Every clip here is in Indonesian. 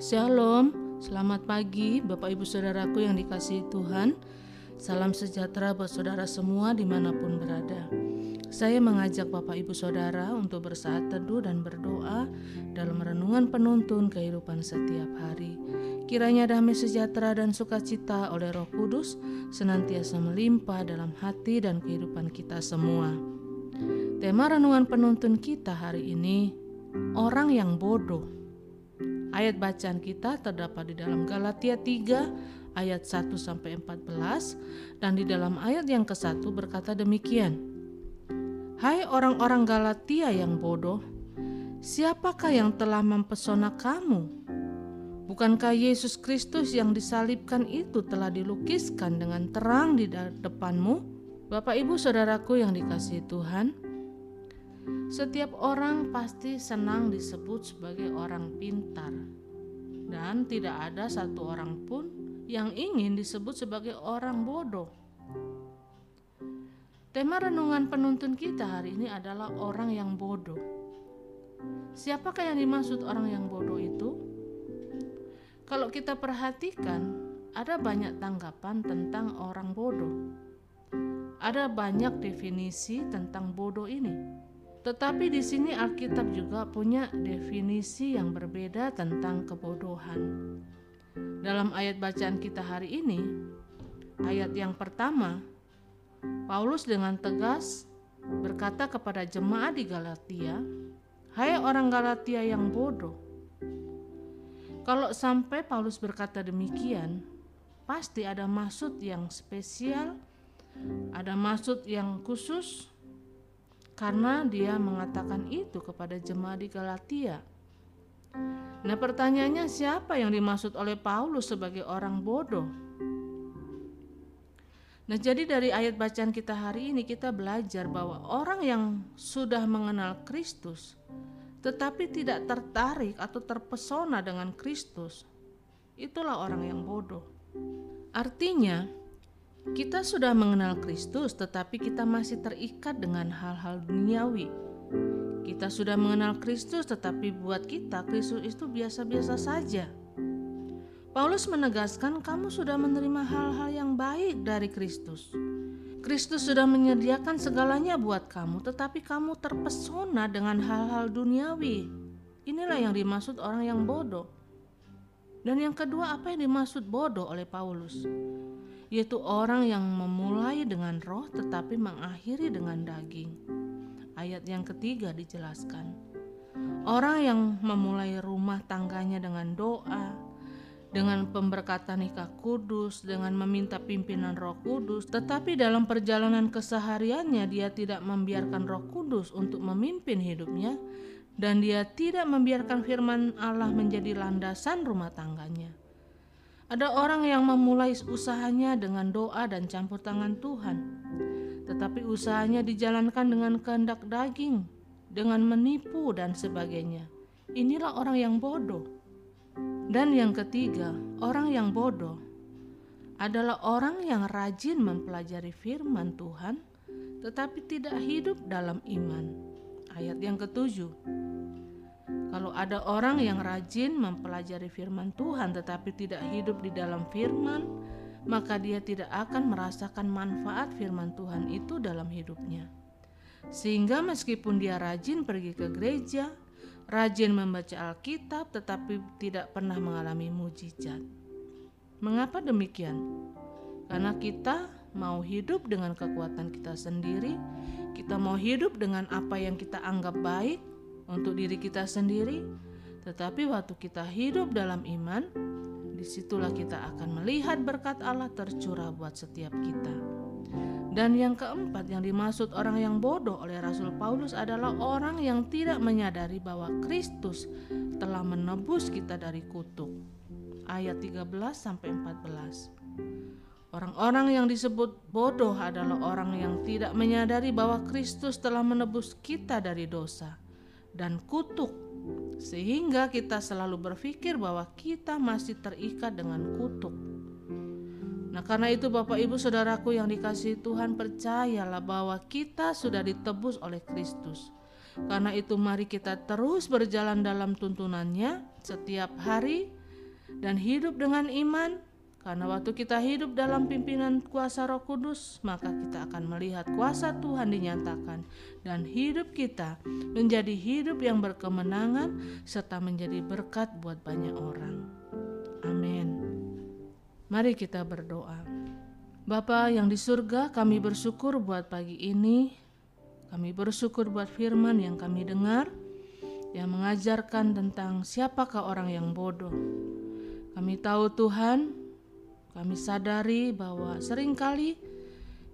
Shalom, selamat pagi Bapak Ibu Saudaraku yang dikasihi Tuhan. Salam sejahtera buat saudara semua di mana pun berada. Saya mengajak Bapak Ibu Saudara untuk bersaat teduh dan berdoa Dalam renungan penuntun kehidupan setiap hari. Kiranya damai sejahtera dan sukacita oleh roh kudus Senantiasa melimpah dalam hati dan kehidupan kita semua. Tema renungan penuntun kita hari ini Orang yang bodoh Ayat bacaan kita terdapat di dalam Galatia 3 ayat 1 sampai 14 dan di dalam ayat yang ke-1 berkata demikian. Hai orang-orang Galatia yang bodoh, siapakah yang telah mempesona kamu? Bukankah Yesus Kristus yang disalibkan itu telah dilukiskan dengan terang di depanmu? Bapak, ibu, saudaraku yang dikasihi Tuhan, setiap orang pasti senang disebut sebagai orang pintar, dan tidak ada satu orang pun yang ingin disebut sebagai orang bodoh. Tema renungan penuntun kita hari ini adalah orang yang bodoh. Siapakah yang dimaksud orang yang bodoh itu? Kalau kita perhatikan, ada banyak tanggapan tentang orang bodoh. Ada banyak definisi tentang bodoh ini. Tetapi di sini Alkitab juga punya definisi yang berbeda tentang kebodohan. Dalam ayat bacaan kita hari ini, ayat yang pertama, Paulus dengan tegas berkata kepada jemaat di Galatia, "Hai orang Galatia yang bodoh." Kalau sampai Paulus berkata demikian, pasti ada maksud yang spesial, ada maksud yang khusus karena dia mengatakan itu kepada jemaat di Galatia. Nah, pertanyaannya siapa yang dimaksud oleh Paulus sebagai orang bodoh? Nah, jadi dari ayat bacaan kita hari ini kita belajar bahwa orang yang sudah mengenal Kristus tetapi tidak tertarik atau terpesona dengan Kristus, itulah orang yang bodoh. Artinya, kita sudah mengenal Kristus, tetapi kita masih terikat dengan hal-hal duniawi. Kita sudah mengenal Kristus, tetapi buat kita Kristus itu biasa-biasa saja. Paulus menegaskan, "Kamu sudah menerima hal-hal yang baik dari Kristus. Kristus sudah menyediakan segalanya buat kamu, tetapi kamu terpesona dengan hal-hal duniawi." Inilah yang dimaksud orang yang bodoh. Dan yang kedua, apa yang dimaksud bodoh oleh Paulus? Yaitu orang yang memulai dengan roh tetapi mengakhiri dengan daging. Ayat yang ketiga dijelaskan. Orang yang memulai rumah tangganya dengan doa, dengan pemberkatan nikah kudus, dengan meminta pimpinan roh kudus, tetapi dalam perjalanan kesehariannya dia tidak membiarkan roh kudus untuk memimpin hidupnya, dan dia tidak membiarkan firman Allah menjadi landasan rumah tangganya. Ada orang yang memulai usahanya dengan doa dan campur tangan Tuhan, tetapi usahanya dijalankan dengan kehendak daging, dengan menipu dan sebagainya. Inilah orang yang bodoh. Dan yang ketiga, orang yang bodoh adalah orang yang rajin mempelajari firman Tuhan, tetapi tidak hidup dalam iman. Ayat yang ketujuh. Kalau ada orang yang rajin mempelajari firman Tuhan tetapi tidak hidup di dalam firman, maka dia tidak akan merasakan manfaat firman Tuhan itu dalam hidupnya. Sehingga meskipun dia rajin pergi ke gereja, rajin membaca Alkitab tetapi tidak pernah mengalami mujizat. Mengapa demikian? Karena kita mau hidup dengan kekuatan kita sendiri, kita mau hidup dengan apa yang kita anggap baik, untuk diri kita sendiri, tetapi waktu kita hidup dalam iman, di situlah kita akan melihat berkat Allah tercurah buat setiap kita. Dan yang keempat yang dimaksud orang yang bodoh oleh Rasul Paulus adalah orang yang tidak menyadari bahwa Kristus telah menebus kita dari kutuk. Ayat 13 sampai 14. Orang-orang yang disebut bodoh adalah orang yang tidak menyadari bahwa Kristus telah menebus kita dari dosa dan kutuk, sehingga kita selalu berpikir bahwa kita masih terikat dengan kutuk. Nah, karena itu, Bapak, Ibu, saudaraku yang dikasihi Tuhan, percayalah bahwa kita sudah ditebus oleh Kristus. Karena itu mari kita terus berjalan dalam tuntunannya setiap hari dan hidup dengan iman karena waktu kita hidup dalam pimpinan kuasa Roh Kudus, maka kita akan melihat kuasa Tuhan dinyatakan, dan hidup kita menjadi hidup yang berkemenangan serta menjadi berkat buat banyak orang. Amin. Mari kita berdoa. Bapa yang di surga, kami bersyukur buat pagi ini. Kami bersyukur buat firman yang kami dengar, yang mengajarkan tentang siapakah orang yang bodoh. Kami tahu Tuhan, kami sadari bahwa sering kali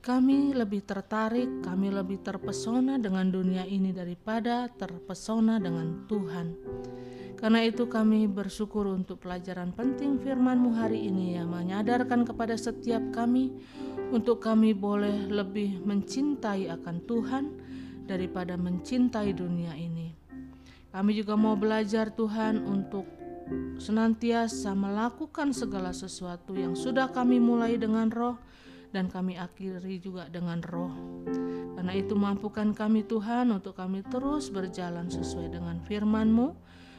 kami lebih tertarik, kami lebih terpesona dengan dunia ini daripada terpesona dengan Tuhan. Karena itu kami bersyukur untuk pelajaran penting firman-Mu hari ini yang menyadarkan kepada setiap kami untuk kami boleh lebih mencintai akan Tuhan daripada mencintai dunia ini. Kami juga mau belajar Tuhan untuk senantiasa melakukan segala sesuatu yang sudah kami mulai dengan roh dan kami akhiri juga dengan roh. Karena itu mampukan kami Tuhan untuk kami terus berjalan sesuai dengan firman-Mu,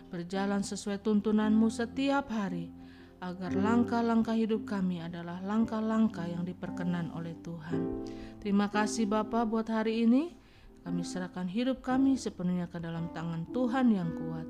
berjalan sesuai tuntunan-Mu setiap hari, agar langkah-langkah hidup kami adalah langkah-langkah yang diperkenan oleh Tuhan. Terima kasih Bapa buat hari ini. Kami serahkan hidup kami sepenuhnya ke dalam tangan Tuhan yang kuat.